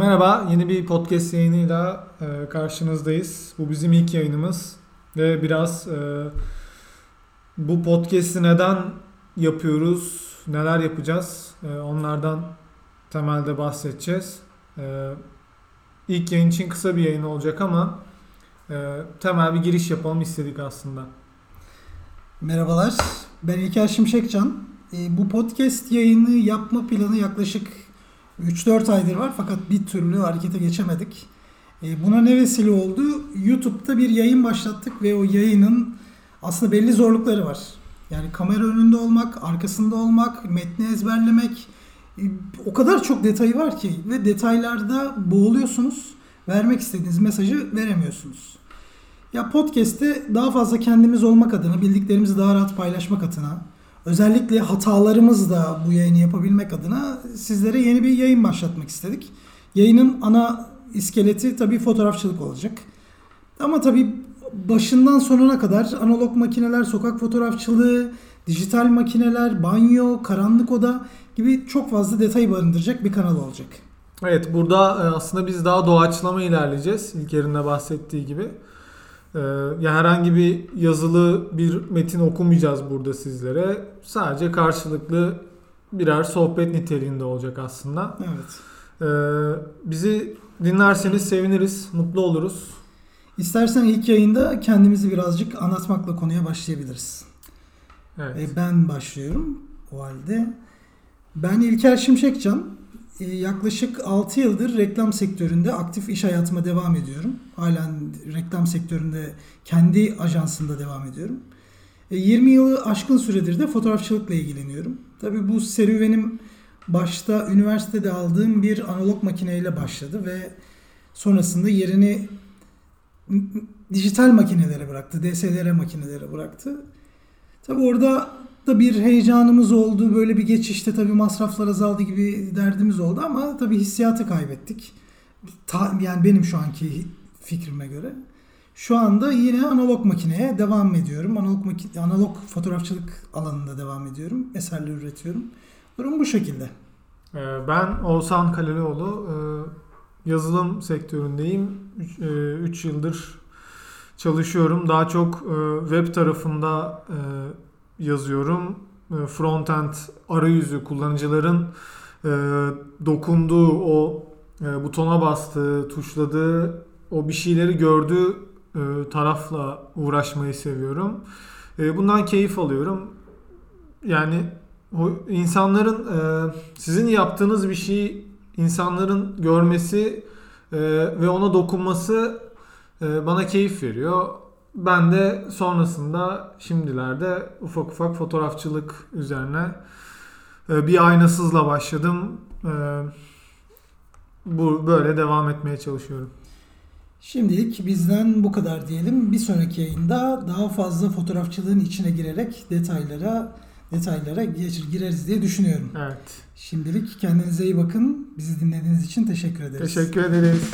Merhaba, yeni bir podcast yayınıyla e, karşınızdayız. Bu bizim ilk yayınımız ve biraz e, bu podcast'i neden yapıyoruz, neler yapacağız e, onlardan temelde bahsedeceğiz. E, ilk yayın için kısa bir yayın olacak ama e, temel bir giriş yapalım istedik aslında. Merhabalar, ben İlker Şimşekcan. E, bu podcast yayını yapma planı yaklaşık 3-4 aydır var fakat bir türlü harekete geçemedik. E, buna ne vesile oldu? YouTube'da bir yayın başlattık ve o yayının aslında belli zorlukları var. Yani kamera önünde olmak, arkasında olmak, metni ezberlemek e, o kadar çok detayı var ki ve detaylarda boğuluyorsunuz. Vermek istediğiniz mesajı veremiyorsunuz. Ya podcast'te daha fazla kendimiz olmak adına, bildiklerimizi daha rahat paylaşmak adına, özellikle hatalarımızla bu yayını yapabilmek adına sizlere yeni bir yayın başlatmak istedik. Yayının ana iskeleti tabii fotoğrafçılık olacak. Ama tabii başından sonuna kadar analog makineler, sokak fotoğrafçılığı, dijital makineler, banyo, karanlık oda gibi çok fazla detay barındıracak bir kanal olacak. Evet burada e, aslında biz daha doğaçlama ilerleyeceğiz. İlker'in de bahsettiği gibi. Ee, yani herhangi bir yazılı bir metin okumayacağız burada sizlere. Sadece karşılıklı birer sohbet niteliğinde olacak aslında. Evet. Ee, bizi dinlerseniz seviniriz, mutlu oluruz. İstersen ilk yayında kendimizi birazcık anlatmakla konuya başlayabiliriz. Evet. E, ben başlıyorum o halde. Ben İlker Şimşekcan. E, yaklaşık 6 yıldır reklam sektöründe aktif iş hayatıma devam ediyorum. Halen reklam sektöründe kendi ajansında devam ediyorum. E, 20 yılı aşkın süredir de fotoğrafçılıkla ilgileniyorum. Tabii bu serüvenim başta üniversitede aldığım bir analog makineyle başladı ve sonrasında yerini dijital makinelere bıraktı, DSLR makinelere bıraktı. Tabii orada da bir heyecanımız oldu. Böyle bir geçişte tabii masraflar azaldı gibi derdimiz oldu ama tabii hissiyatı kaybettik. Ta, yani benim şu anki fikrime göre. Şu anda yine analog makineye devam ediyorum. Analog, makine, analog fotoğrafçılık alanında devam ediyorum. Eserler üretiyorum. Durum bu şekilde. Ee, ben Oğuzhan Kalelioğlu. Ee, yazılım sektöründeyim. 3 yıldır çalışıyorum. Daha çok e, web tarafında e, yazıyorum. E, frontend arayüzü kullanıcıların dokunduğu o butona bastığı, tuşladığı o bir şeyleri gördüğü tarafla uğraşmayı seviyorum. Bundan keyif alıyorum. Yani o insanların sizin yaptığınız bir şeyi insanların görmesi ve ona dokunması ee, bana keyif veriyor. Ben de sonrasında şimdilerde ufak ufak fotoğrafçılık üzerine e, bir aynasızla başladım. Ee, bu böyle devam etmeye çalışıyorum. Şimdilik bizden bu kadar diyelim. Bir sonraki yayında daha fazla fotoğrafçılığın içine girerek detaylara detaylara gireriz diye düşünüyorum. Evet. Şimdilik kendinize iyi bakın. Bizi dinlediğiniz için teşekkür ederiz. Teşekkür ederiz.